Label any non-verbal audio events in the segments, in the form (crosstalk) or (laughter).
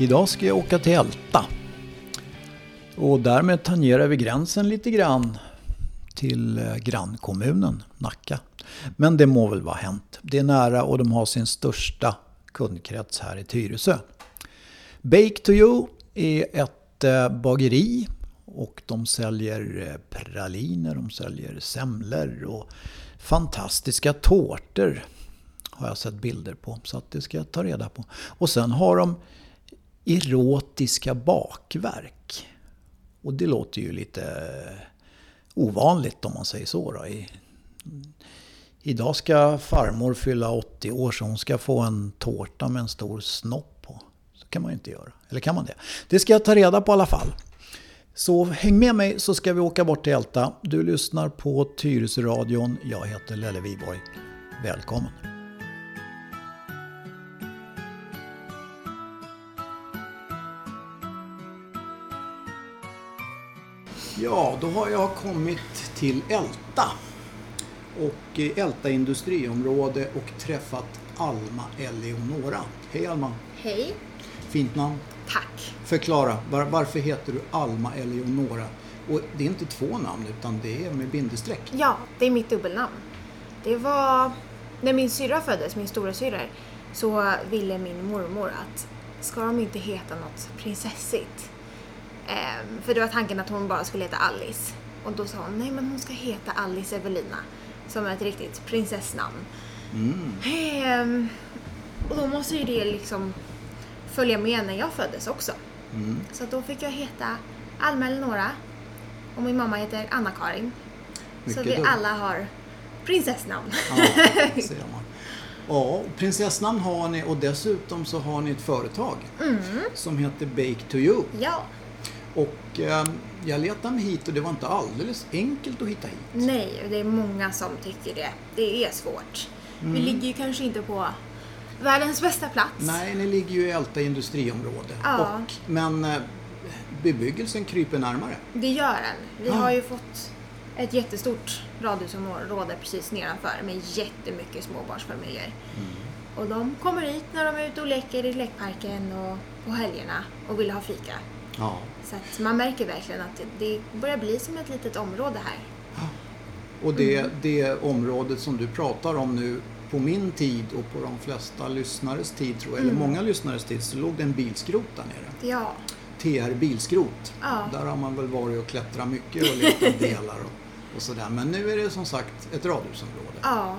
Idag ska jag åka till Älta. Och därmed tangerar vi gränsen lite grann till eh, grannkommunen Nacka. Men det må väl vara hänt. Det är nära och de har sin största kundkrets här i Tyresö. Bake to you är ett eh, bageri och de säljer eh, praliner, de säljer semlor och fantastiska tårtor har jag sett bilder på. Så att det ska jag ta reda på. Och sen har de erotiska bakverk. Och det låter ju lite ovanligt om man säger så. Då. I, idag ska farmor fylla 80 år så hon ska få en tårta med en stor snopp på. Så kan man ju inte göra. Eller kan man det? Det ska jag ta reda på i alla fall. Så häng med mig så ska vi åka bort till Älta. Du lyssnar på Tyresöradion. Jag heter Lelle Viborg. Välkommen! Ja, då har jag kommit till Älta. Och eh, Älta industriområde och träffat Alma Eleonora. Hej Alma! Hej! Fint namn. Tack! Förklara, var, varför heter du Alma Eleonora? Och det är inte två namn utan det är med bindestreck. Ja, det är mitt dubbelnamn. Det var när min syrra föddes, min stora syrra, så ville min mormor att ska de inte heta något prinsessigt? Ehm, för det var tanken att hon bara skulle heta Alice. Och då sa hon, nej men hon ska heta Alice Evelina. Som är ett riktigt prinsessnamn. Mm. Ehm, och då måste ju det liksom följa med när jag föddes också. Mm. Så då fick jag heta Alma Eleonora. Och min mamma heter Anna-Karin. Så vi dumt. alla har prinsessnamn. Ja, (laughs) ser man. Ja, prinsessnamn har ni och dessutom så har ni ett företag Mm. som heter Bake to you. Ja, Och eh, jag letade mig hit och det var inte alldeles enkelt att hitta hit. nej, det är många som tycker det. Det är svårt. Vi ligger ju kanske inte på världens bästa plats. Nej, ni ligger ju i Älta industriområde. Ja. Och, men eh, bebyggelsen kryper närmare. Det gör den. Vi Ja. har ju fått ett jättestort radhusområde precis nedanför med jättemycket småbarnsfamiljer. Och de kommer hit när de är ute och leker i lekparken och på helgerna och vill ha fika. Ja. Så att man märker verkligen att det, börjar bli som ett litet område här. Och det, Mm. det området som du pratar om nu, på min tid och på de flesta lyssnares tid tror jag, Mm. eller många lyssnares tid, så låg det en bilskrot där nere. Ja, TR Bilskrot. Ja. Där har man väl varit och klättrat mycket och letat (laughs) delar och, och sådär. Men nu är det som sagt ett radhusområde. ja,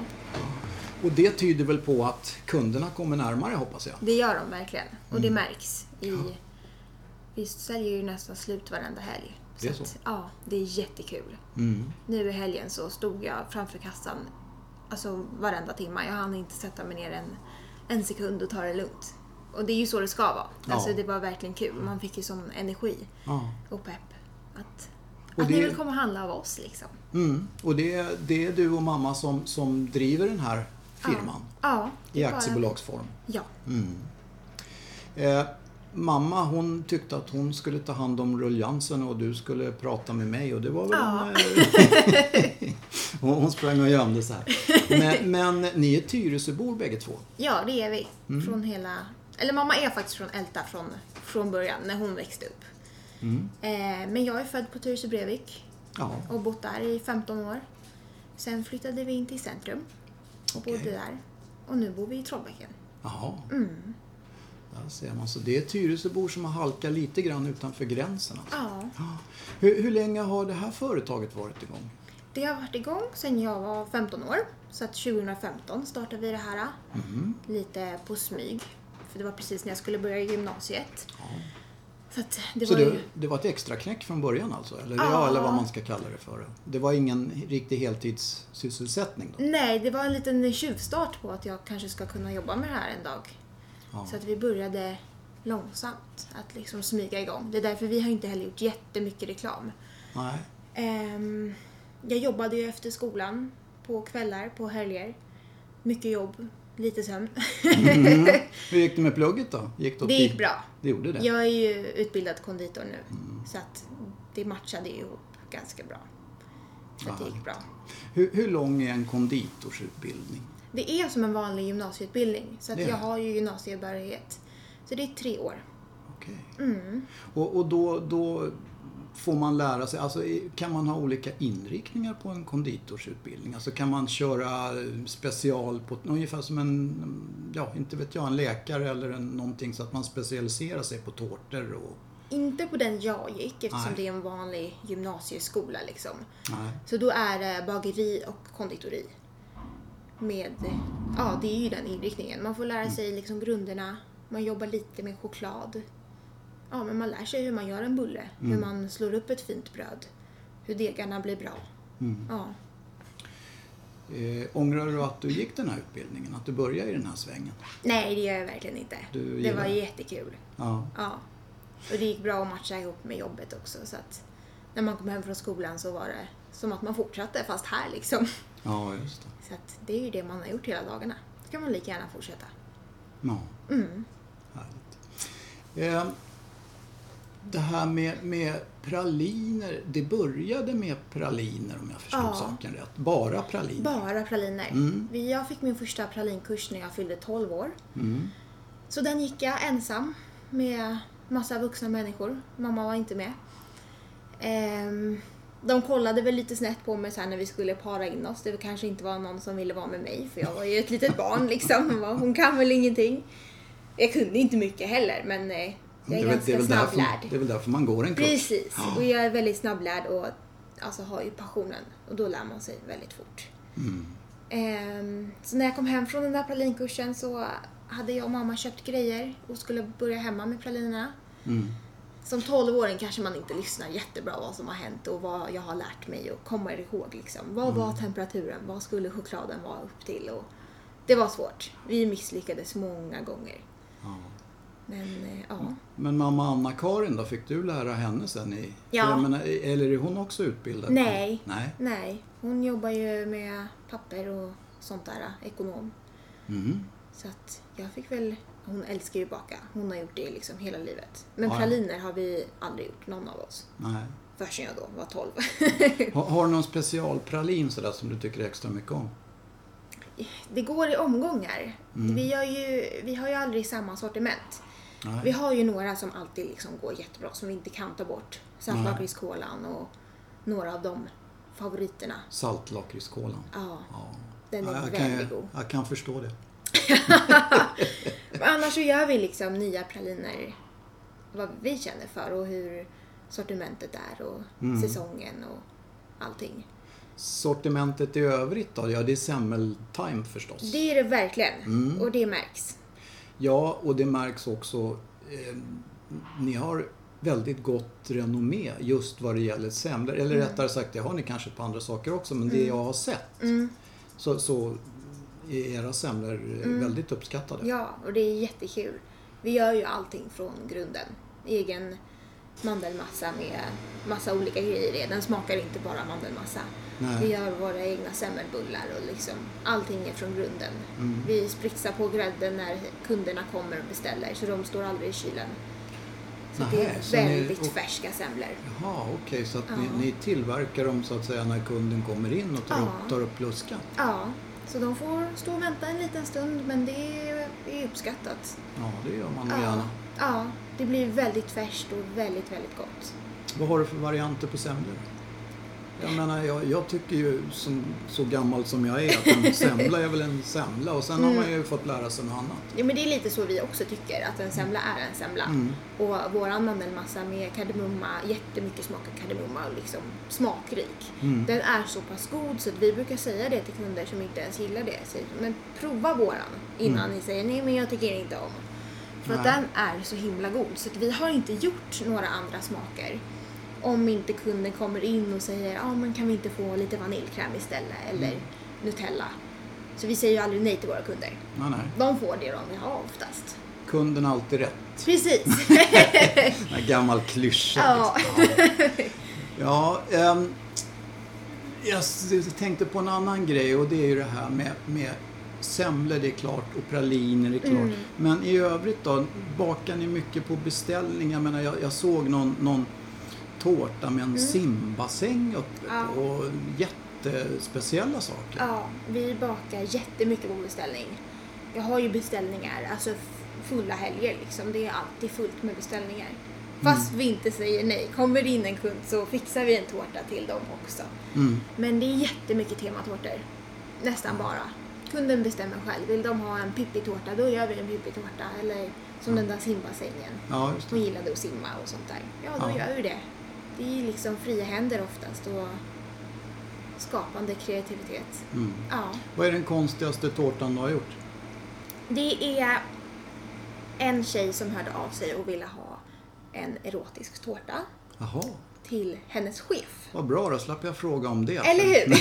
Och det tyder väl på att kunderna kommer närmare hoppas jag. det gör de verkligen. Och Mm. det märks. I, vi säljer ju nästan slut varenda helg. Det är så? att, ja, det är jättekul. Mm. Nu i helgen så stod jag framför kassan alltså varenda timme. Jag hann inte sätta mig ner en, en sekund och ta det lugnt. Och det är ju så det ska vara. Ja. Alltså det var verkligen kul. Man fick ju sån energi Ja. och pepp. Att, Och att det- ni vill komma och handla av oss liksom. Mm. Och det, det är du och mamma som, som driver den här firman Ja, det i aktiebolagsform. Ja. Mm. Eh, mamma hon tyckte att hon skulle ta hand om ruljansen och du skulle prata med mig och det var väl Ja. eh, (laughs) hon, hon sprang och gömde sig. Men, (laughs) men ni är Tyresöbor bägge två? Ja, det är vi. Mm. Från hela... Eller mamma är faktiskt från Älta från, från början, när hon växte upp. Mm. Eh, men jag är född på Tyresö Brevik Ja, och bott där i 15 år. Sen flyttade vi in till centrum och Okej. bodde där. Och nu bor vi i Trollbäcken. jaha. Mm. Där ser man. Så det är Tyresöbor som har halkat lite grann utanför gränsen. Alltså. Ja, Hur, hur länge har det här företaget varit igång? det har varit igång sedan jag var 15 år. Så att 2015 startade vi det här. Mhm. Lite på smyg. För det var precis när jag skulle börja gymnasiet. Ja. Så det Så var ju... det var ett extra knäck från början alltså? Eller. Ja. eller vad man ska kalla det för. Det var ingen riktig heltidssysselsättning då? Nej, det var en liten tjuvstart på att jag kanske ska kunna jobba med det här en dag. Ja. Så att vi började långsamt att liksom smyga igång. Det är därför vi har inte heller gjort jättemycket reklam. Nej. Ehm, jag jobbade ju efter skolan på kvällar, på helger. Mycket jobb, lite sömn. Mm. (laughs) Hur gick det med plugget då? Gick det, Det gick bra. Det gjorde det? Jag är ju utbildad konditor nu. Mm. Så att det matchade ihop ganska bra. Så att det gick bra. Hur, hur lång är en konditorsutbildning? Det är som en vanlig gymnasieutbildning. Så att jag har ju gymnasiebehörighet. Så det är tre år. okej. Mm. Och, och då, då får man lära sig, alltså kan man ha olika inriktningar på en konditorsutbildning? Alltså kan man köra eh, special på, ungefär som en, ja inte vet jag, en läkare eller en, någonting så att man specialiserar sig på tårtor och, Inte på den jag gick eftersom Nej. det är en vanlig gymnasieskola liksom. nej. Så då är det bageri och konditori. Med, ja det är ju den inriktningen. Man får lära sig liksom grunderna. Man jobbar lite med choklad. Ja men man lär sig hur man gör en bulle. Hur man slår upp ett fint bröd. Hur degarna blir bra. Ja. Eh, ångrar du att du gick den här utbildningen? Att du började i den här svängen? Nej det gör jag verkligen inte. Du det var jättekul. Ja. Ja. Och det gick bra att matcha ihop med jobbet också. Så att när man kom hem från skolan så var det som att man fortsatte fast här liksom. Ja, just det. Så att det är ju det man har gjort hela dagarna. Då kan man lika gärna fortsätta. Ja, Mm. härligt. Eh, det här med, med praliner, det började med praliner om jag förstod Ja. saken rätt. Bara praliner? Bara praliner. Mm. Jag fick min första pralinkurs när jag fyllde 12 år. Mm. Så den gick jag ensam med massa vuxna människor. Mamma var inte med. Ehm, de kollade väl lite snett på mig sen när vi skulle para in oss. Det kanske inte var någon som ville vara med mig för jag var ju ett litet barn liksom. (laughs) Hon kan väl ingenting. Jag kunde inte mycket heller men eh, jag är, väl- ganska väl därför, snabblärd. det är väl därför man går en kurs. Precis, Ja. och jag är väldigt snabblärd och alltså, har ju passionen och då lär man sig väldigt fort. Mm. Ehm, så när jag kom hem från den där pralinkursen så hade jag och mamma köpt grejer och skulle börja hemma med pralinerna. Mm. Som 12-åring kanske man inte lyssnar jättebra vad som har hänt och vad jag har lärt mig och kommer ihåg liksom. Vad var temperaturen? Vad skulle chokladen vara upp till? Och det var svårt. Vi misslyckades många gånger. Ja. Men eh, ja. Men mamma Anna-Karin då, fick du lära henne sen? I, Ja. menar, eller är hon också utbildad? Nej. Nej. Nej, hon jobbar ju med papper och sånt där, ekonom. Mm. Så att jag fick väl, hon älskar ju baka. Hon har gjort det liksom hela livet. Men Ja, praliner har vi aldrig gjort, någon av oss. Nej. Förrän jag då var 12. (laughs) Har, har du någon specialpralin sådär som du tycker extra mycket om? det går i omgångar. Mm. Vi, gör ju, vi har ju aldrig samma sortiment. Nej. Vi har ju några som alltid liksom går jättebra, som vi inte kan ta bort. Saltlakritskolan och några av de favoriterna. Saltlakritskolan. Ja, Ja. den är Ja, väldigt god. jag kan förstå det. (laughs) Annars så gör vi liksom nya praliner vad vi känner för och hur sortimentet är och Mm. säsongen och allting. Sortimentet i övrigt då? Ja, det är semmeltime förstås. Det är det verkligen Mm. och det märks. Ja, och det märks också. Eh, ni har väldigt gott renommé just vad det gäller semlor. Eller rättare sagt, det har ni kanske på andra saker också. Men det jag har sett Mm. så, så era semlor eh, väldigt uppskattade. Ja, och det är jättekul. Vi gör ju allting från grunden. Egen mandelmassa med massa olika grejer i. Den smakar inte bara mandelmassa. Nej. Vi gör våra egna semmelbullar och liksom allting är från grunden. Mm. Vi spritsar på grädden när kunderna kommer och beställer så de står aldrig i kylen. Så det Nähä, är så ni- väldigt och- färska semlor. Jaha, okej. så att Ja. ni, ni tillverkar dem så att säga när kunden kommer in och tar, Ja. upp, tar upp luskan? Ja, så de får stå och vänta en liten stund men det är, uppskattat. Ja, det gör man nog Ja, gärna. ja, det blir väldigt färskt och väldigt, väldigt gott. Vad har du för varianter på semlor? Jag menar, jag, jag tycker ju som, så gammal som jag är att en (laughs) semla är väl en semla och sen har man ju fått lära sig något annat. Ja, men det är lite så vi också tycker, att en semla är en semla. Mm. Och våran mandelmassa med kardemumma, jättemycket smak av kardemumma och liksom smakrik. Mm. Den är så pass god så att vi brukar säga det till kunder som inte ens gillar det. Säger, men prova våran innan Mm. ni säger nej men jag tycker inte om. För att den är så himla god så att vi har inte gjort några andra smaker. Om inte kunden kommer in och säger ja men kan vi inte få lite vaniljkräm istället eller Mm. Nutella. Så vi säger ju aldrig nej till våra kunder. Nej, nej. De får det de vill ha oftast. Kunden har alltid rätt. Precis. (laughs) En gammal klyscha. Ja. Liksom. (laughs) Ja, ehm, jag tänkte på en annan grej och det är ju det här med, med semlor, det är klart, och praliner, det är klart. Mm. Men i övrigt då, bakar ni mycket på beställning? Jag menar, jag, jag såg någon, någon tårta med en simbassäng uppe Mm. Ja. och jättespeciella saker. ja, vi bakar jättemycket på beställning. Jag har ju beställningar, alltså fulla helger liksom. Det är alltid fullt med beställningar. Fast vi inte säger nej. Kommer det in en kund så fixar vi en tårta till dem också. Mm. Men det är jättemycket tematårtor. Nästan bara. Kunden bestämmer själv. Vill de ha en Pippi-tårta, då gör vi en Pippi-tårta. Eller som den där simbassängen. Ja, Hon gillade att simma och sånt där. Ja, då Ja. gör vi det. Det är liksom fria händer oftast och skapande kreativitet. Mm. Ja. Vad är den konstigaste tårtan du har gjort? Det är en tjej som hörde av sig och ville ha en erotisk tårta Jaha, till hennes chef. vad bra. Då slapp jag fråga om det. Eller hur?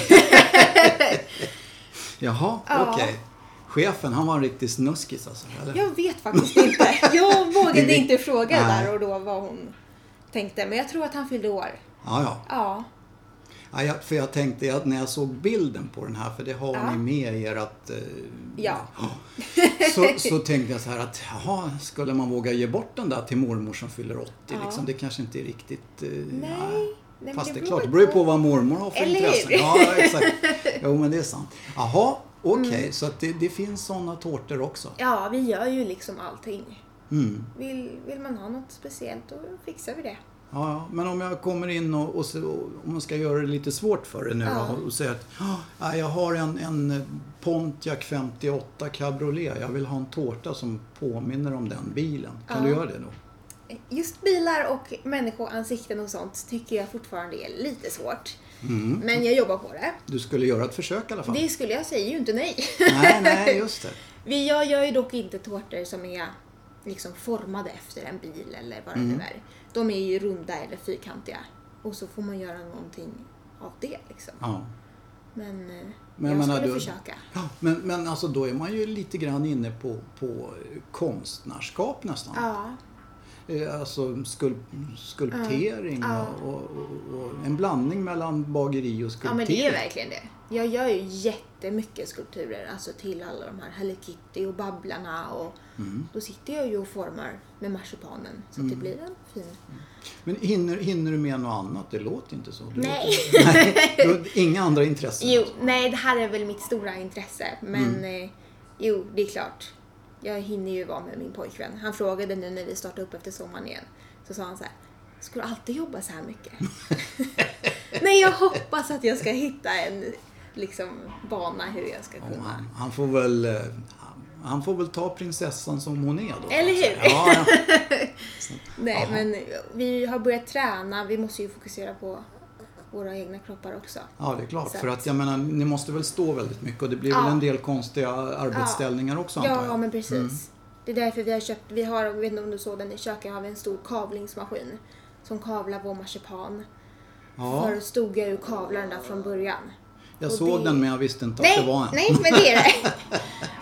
(laughs) Jaha, Ja. okej. Chefen, han var en riktig snuskis alltså? Eller? Jag vet faktiskt inte. Jag vågade (laughs) inte fråga där och då vad hon tänkte. Men jag tror att han fyllde år. Ja, ja. Ja. ja jag, för jag tänkte att när jag såg bilden på den här, för det har Ja. ni med i ert... Eh, Ja. Så, så tänkte jag så här att, jaha, skulle man våga ge bort den där till mormor som fyller 80? Ja. Liksom, det kanske inte är riktigt... Eh, Nej. Nej, Fast det är klart, det beror ju på vad mormor har för Eller intressen. hur? Ja, exakt. Jo, men det är sant. Jaha, okej. Mm. Så att det, det finns sådana tårtor också. Ja, vi gör ju liksom allting. Mm. Vill, vill man ha något speciellt då fixar vi det. Ja, men om jag kommer in och, och, och om man ska göra det lite svårt för dig nu Ja. då, och säger att "Ah, jag har en, en Pontiac 58 cabriolet. Jag vill ha en tårta som påminner om den bilen. Kan Ja. du göra det då? Just bilar och människoansikten och sånt tycker jag fortfarande är lite svårt. Mm. Men jag jobbar på det. Du skulle göra ett försök i alla fall. Det skulle jag säga ju inte nej. Nej, nej, just det. (laughs) Jag gör ju dock inte tårtor som är liksom formade efter en bil eller vad det Mm. nu är. De är ju runda eller fyrkantiga. Och så får man göra någonting av det liksom. Ja. Men, eh, Men jag skulle du- försöka. Ja, men, men alltså då är man ju lite grann inne på, på konstnärskap nästan. Ja, Eh, Alltså skul, skulptering Ja. Och, och, och, en blandning mellan bageri och ja skulptering. men det är verkligen det. Jag gör ju jättemycket skulpturer, alltså till alla de här Hello Kitty och Babblarna och Mm. då sitter jag ju och formar med marsipanen så att det blir en fin... Men hinner, hinner du med något annat? Det låter inte så. Det Nej. Låter, (laughs) nej. Du har inga andra intressen? Jo, nej det här är väl mitt stora intresse men eh, jo, det är klart. Jag hinner ju vara med min pojkvän. Han frågade nu när vi startade upp efter sommaren igen. Så sa han så här, ska du alltid jobba så här mycket? (laughs) nej, jag hoppas att jag ska hitta en liksom, bana hur jag ska Ja, kunna. han, han får väl... eh, han- får väl ta prinsessan som hon är då. Eller hur? Ja, ja. (laughs) Nej, Jaha. men vi har börjat träna. Vi måste ju fokusera på våra egna kroppar också. ja, det är klart. Så För att- jag menar, ni måste väl stå väldigt mycket och det blir Ja. väl en del konstiga arbetsställningar också antar Ja, jag? men precis. Mm. Det är därför vi har köpt, vi har, jag vet inte om du såg den i köket, har vi en stor kavlingsmaskin som kavlar vår marsipan. Ja, Förut stod jag ju och kavlade den där från början. Jag och såg det- den men jag visste inte att Nej, det var en. nej men det är det.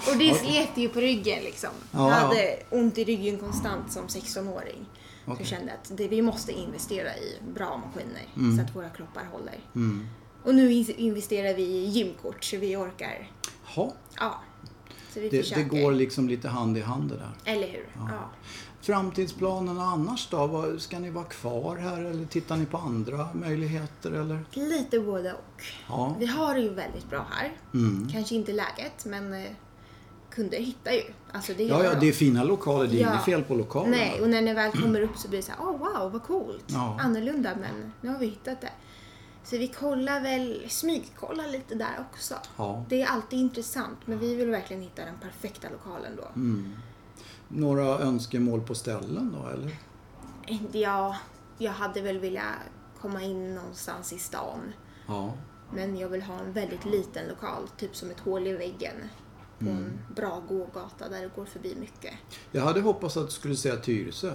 (laughs) och det slet ju på ryggen liksom. Ja, jag ja. hade ont i ryggen konstant som 16-åring. Så Okej. jag kände att det, vi måste investera i bra maskiner Mm. så att våra kroppar håller. Mm. Och nu in- investerar vi i gymkort så vi orkar. Ja, Ja. Så vi det, det går liksom lite hand i hand det där. Eller hur? Ja. Framtidsplanerna annars då? Ska ni vara kvar här eller tittar ni på andra möjligheter eller? Lite både och. Ja. Vi har det ju väldigt bra här. Mm. Kanske inte läget, men eh, kunder hittar ju. Alltså det Ja, ja, de. det är fina lokaler. Det är Ja. inget fel på lokalerna. Nej, och när ni väl (clears throat) kommer upp så blir det så här, oh wow, vad coolt. Ja. Annorlunda, men nu har vi hittat det. Så vi kollar väl, smygkollar lite där också. Ja. Det är alltid intressant, men vi vill verkligen hitta den perfekta lokalen då. Mm. Några önskemål på ställen då eller? Ja, jag hade väl velat komma in någonstans i stan. Ja. Men jag vill ha en väldigt liten lokal, typ som ett hål i väggen. På Mm. en bra gågata där det går förbi mycket. Jag hade hoppats att du skulle säga Tyresö.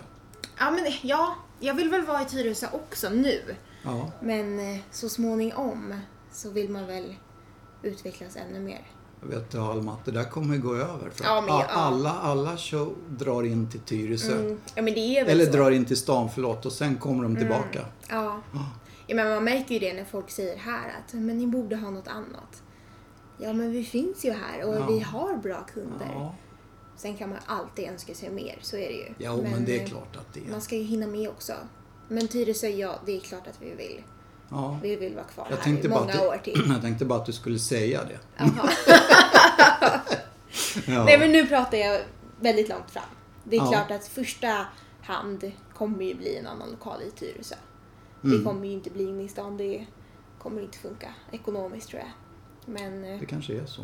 Ja, men ja, jag vill väl vara i Tyresö också nu. Ja. Men eh, så småningom så vill man väl utvecklas ännu mer. Jag vet Alma att det där kommer gå över. För Ja, men ja. alla, alla show drar in till Tyresö. Mm. Ja, men Eller så. drar in till stan, förlåt, och sen kommer de tillbaka. Ja. ja, men man märker ju det när folk säger här att men ni borde ha något annat. Ja, men vi finns ju här och Ja. vi har bra kunder. Sen kan man alltid önska sig mer, så är det ju. ja men, det är eh, klart att det är. Man ska ju hinna med också. Men Tyresö, ja, det är klart att vi vill. Ja. Vi vill vara kvar Jag här i många att år du, till. (clears throat) jag tänkte bara att du skulle säga det. (laughs) Ja. Nej, men nu pratar jag väldigt långt fram. Det är Ja. klart att första hand kommer ju bli en annan lokal i Tyresö. Mm. Det kommer ju inte bli inne i stan. Det kommer inte funka ekonomiskt tror jag. Men, eh, Det kanske är så.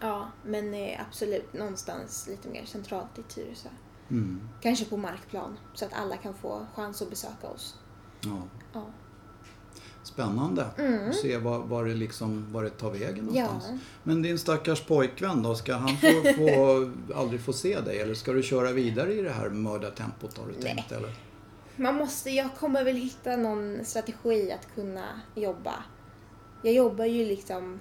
ja, men eh, absolut någonstans lite mer centralt i Tyresö. Mm. Kanske på markplan så att alla kan få chans att besöka oss. Ja. Ja. Spännande att se var, var, det liksom, var det tar vägen Ja. någonstans. Men din stackars pojkvän då, ska han få, få, (laughs) aldrig få se dig? Eller ska du köra vidare i det här mördartempot har du Nej. tänkt? Eller? Man måste, jag kommer väl hitta någon strategi att kunna jobba. Jag jobbar ju liksom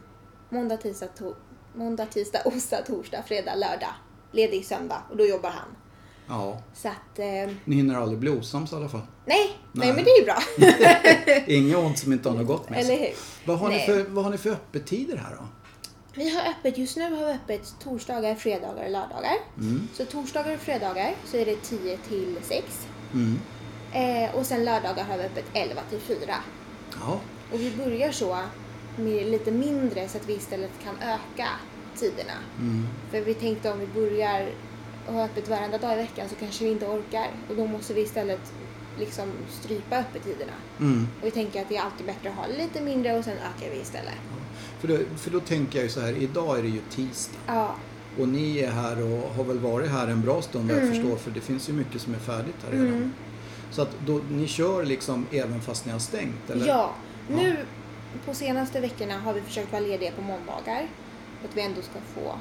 måndag, tisdag, to- måndag, tisdag, (laughs) onsdag, torsdag, fredag, lördag. Ledig söndag och då jobbar han. Ja, Så att, eh, ni hinner aldrig bli osams i alla fall. nej, nej, Nej. men det är ju bra. (laughs) Inget ont som inte har något gott med Eller sig. hur? Vad har, ni för, vad har ni för öppettider här då? Vi har öppet, just nu har vi öppet torsdagar, fredagar och lördagar. Mm. Så torsdagar och fredagar så är det 10 till 6. Mm. Eh, och sen lördagar har vi öppet 11 till 4. Ja, Och vi börjar så med lite mindre så att vi istället kan öka tiderna. mm. För vi tänkte om vi börjar ha öppet varenda dag i veckan så kanske vi inte orkar. Och då måste vi istället liksom strypa öppettiderna. Mm. Och vi tänker att det är alltid bättre att ha lite mindre och sen ökar vi istället. För, då, för då tänker jag ju så här, idag är det ju tisdag. Ja, Och ni är här och har väl varit här en bra stund vad jag förstår för det finns ju mycket som är färdigt här redan. Mm. Så att då, ni kör liksom även fast ni har stängt? Eller? ja. Nu på senaste veckorna har vi försökt vara lediga på måndagar. För att vi ändå ska få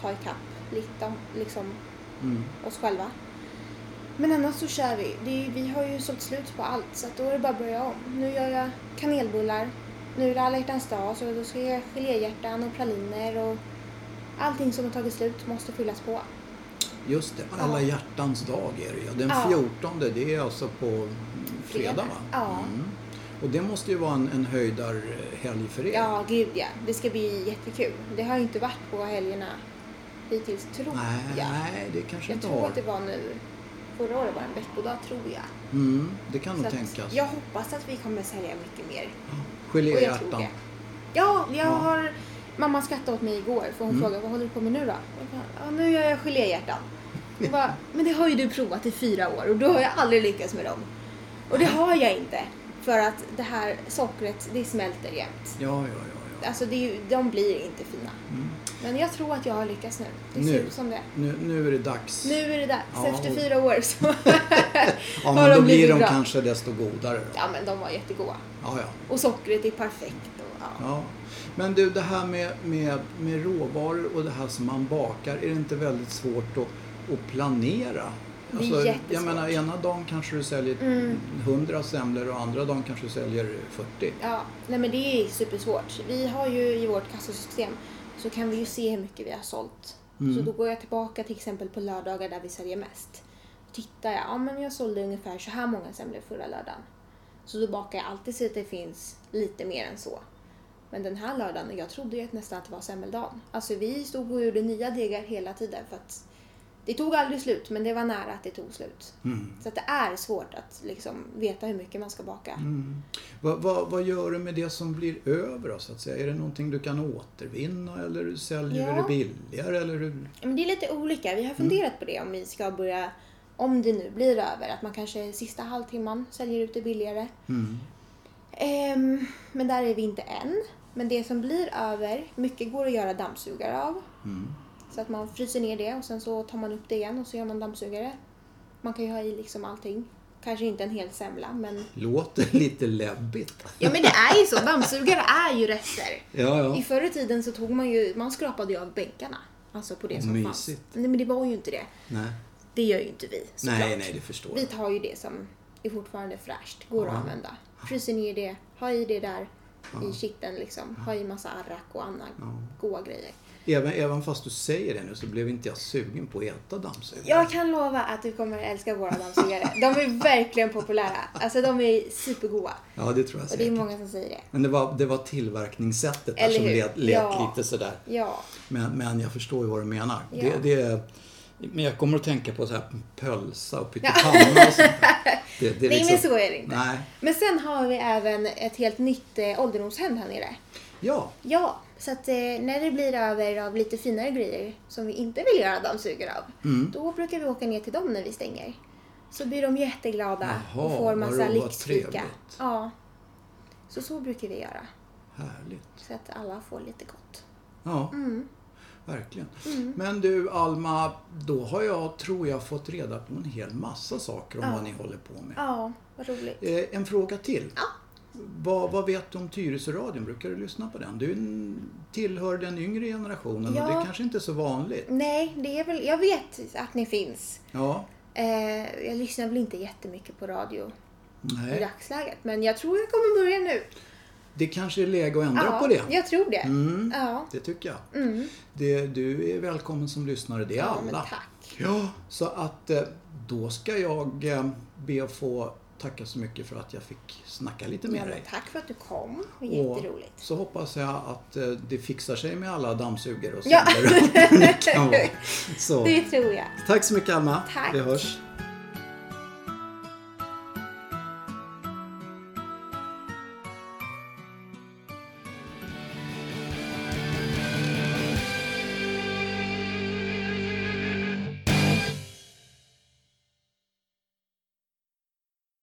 ta ikapp lite liksom Mm. oss själva. Men annars så kör vi. Det vi har ju sålt slut på allt så att då är det bara att börja om. Nu gör jag kanelbullar. Nu är det alla hjärtans dag så då ska jag göra geléhjärtan och praliner och allting som har tagit slut måste fyllas på. Just det, alla Ja. hjärtans dag är det ju. Den Ja. 14 det är alltså på fredag va? Ja. Mm. Och det måste ju vara en, en höjdarhelg för er. Ja, gud ja. Det ska bli jättekul. Det har ju inte varit på helgerna hittills, tror Nej, jag. nej, det kanske Jag inte tror har. att det var nu, förra året var det en veckodag tror jag. Mm, det kan Så nog tänkas. jag hoppas att vi kommer sälja mycket mer. Jag tror Geléhjärtan. Ja, jag Ja. har... Mamma skrattade åt mig igår för hon Mm. frågade vad håller du på med nu då? Jag bara, ja, nu gör jag geléhjärtan. Jag bara, men det har ju du provat i fyra år och då har jag aldrig lyckats med dem. Och det har jag inte. För att det här sockret, det smälter jämt. Ja, ja, ja. ja. Alltså det är ju, de blir inte fina. Mm. Men jag tror att jag har lyckats nu. Det Nu. ser ut som det. Nu, nu är det dags. Nu är det dags. Ja, Efter och- fyra år så (laughs) ja, har men då de blir de bra. kanske desto godare. Då. Ja men de var jättegoda. Ja, ja. Och sockret är perfekt. Och, ja. Ja. Men du, det här med, med, med råvaror och det här som man bakar, är det inte väldigt svårt att, att planera? Alltså, Det är jag jättesvårt. menar, ena dagen kanske du säljer Mm. 100 semlor och andra dagen kanske du säljer 40. Ja, nej men det är supersvårt. Vi har ju i vårt kassasystem så kan vi ju se hur mycket vi har sålt. Mm. Så då går jag tillbaka till exempel på lördagar där vi säljer mest. Tittar jag, ja men jag sålde ungefär så här många semlor förra lördagen. Så då bakar jag alltid så att det finns lite mer än så. Men den här lördagen, jag trodde ju att nästan att det var semmeldagen. Alltså vi stod och gjorde nya degar hela tiden för att det tog aldrig slut men det var nära att det tog slut. Mm. Så att det är svårt att liksom veta hur mycket man ska baka. Mm. Vad, vad, vad gör du med det som blir över då, så att säga? Är det någonting du kan återvinna eller säljer Ja. du det billigare? Eller hur? Men det är lite olika. Mm. Vi har funderat på det om vi ska börja, om det nu blir över, att man kanske sista halvtimman säljer ut det billigare. Mm. Ehm, men där är vi inte än. Men det som blir över, mycket går att göra dammsugare av. Så att man fryser ner det och sen så tar man upp det igen och så gör man dammsugare. Man kan ju ha i liksom allting. Kanske inte en hel semla men... Låter (laughs) lite läbbigt. Ja men det är ju så, dammsugare är ju rester. Ja, ja. I förr i tiden så tog man ju, man skrapade ju av bänkarna. Alltså på det som Mysigt. fanns. Nej men det var ju inte det. Nej. Det gör ju inte vi såklart. nej, nej, det förstår Vi jag. tar ju det som är fortfarande fräscht, går Ja. att använda. Fryser ner det, ha i det där i kitteln liksom. Ha i massa arrak och andra Ja. goda grejer. Även, även fast du säger det nu så blev inte jag sugen på att äta dammsugare. Jag kan lova att du kommer älska våra dammsugare. De är verkligen populära. Alltså de är supergoda. Ja, det tror jag Och det är säkert. många som säger det. Men det var, det var tillverkningssättet där som lät, lät Ja. lite sådär. Ja. Men, men jag förstår ju vad du menar. Ja. Det, det, men jag kommer att tänka på så här pölsa och pyttipanna och sånt där. (laughs) Det, det är Nej liksom- men så är det inte. Nej. Men sen har vi även ett helt nytt eh, ålderdomshem här nere. Ja, Ja, så att eh, när det blir över av lite finare grejer som vi inte vill göra dammsugare av, Mm. då brukar vi åka ner till dem när vi stänger. Så blir de jätteglada Jaha, och får massa lyxfika. Ja. Så så brukar vi göra. härligt. Så att alla får lite gott. Ja, Mm. verkligen. Men du Alma, då har jag, tror jag, fått reda på en hel massa saker om Ja. vad ni håller på med. Ja, vad roligt. Eh, en fråga till. Ja. Vad, vad vet du om Tyresöradion? Brukar du lyssna på den? Du tillhör den yngre generationen och Ja. det kanske inte är så vanligt. Nej, det är väl, jag vet att ni finns. Ja, Eh, jag lyssnar väl inte jättemycket på radio i nej. dagsläget. Men jag tror jag kommer börja nu. Det kanske är läge att ändra ja, på det. jag tror det. Mm, Ja. det tycker jag. Mm. Det, du är välkommen som lyssnare, det är ja, men alla. tack. Ja, så att eh, då ska jag eh, be att få tacka så mycket för att jag fick snacka lite med Ja, dig. tack för att du kom. Det var Och jätteroligt. så hoppas jag att eh, det fixar sig med alla dammsugare och Ja. och det kan vara. Så, Det tror jag. tack så mycket Alma. Tack. Vi hörs.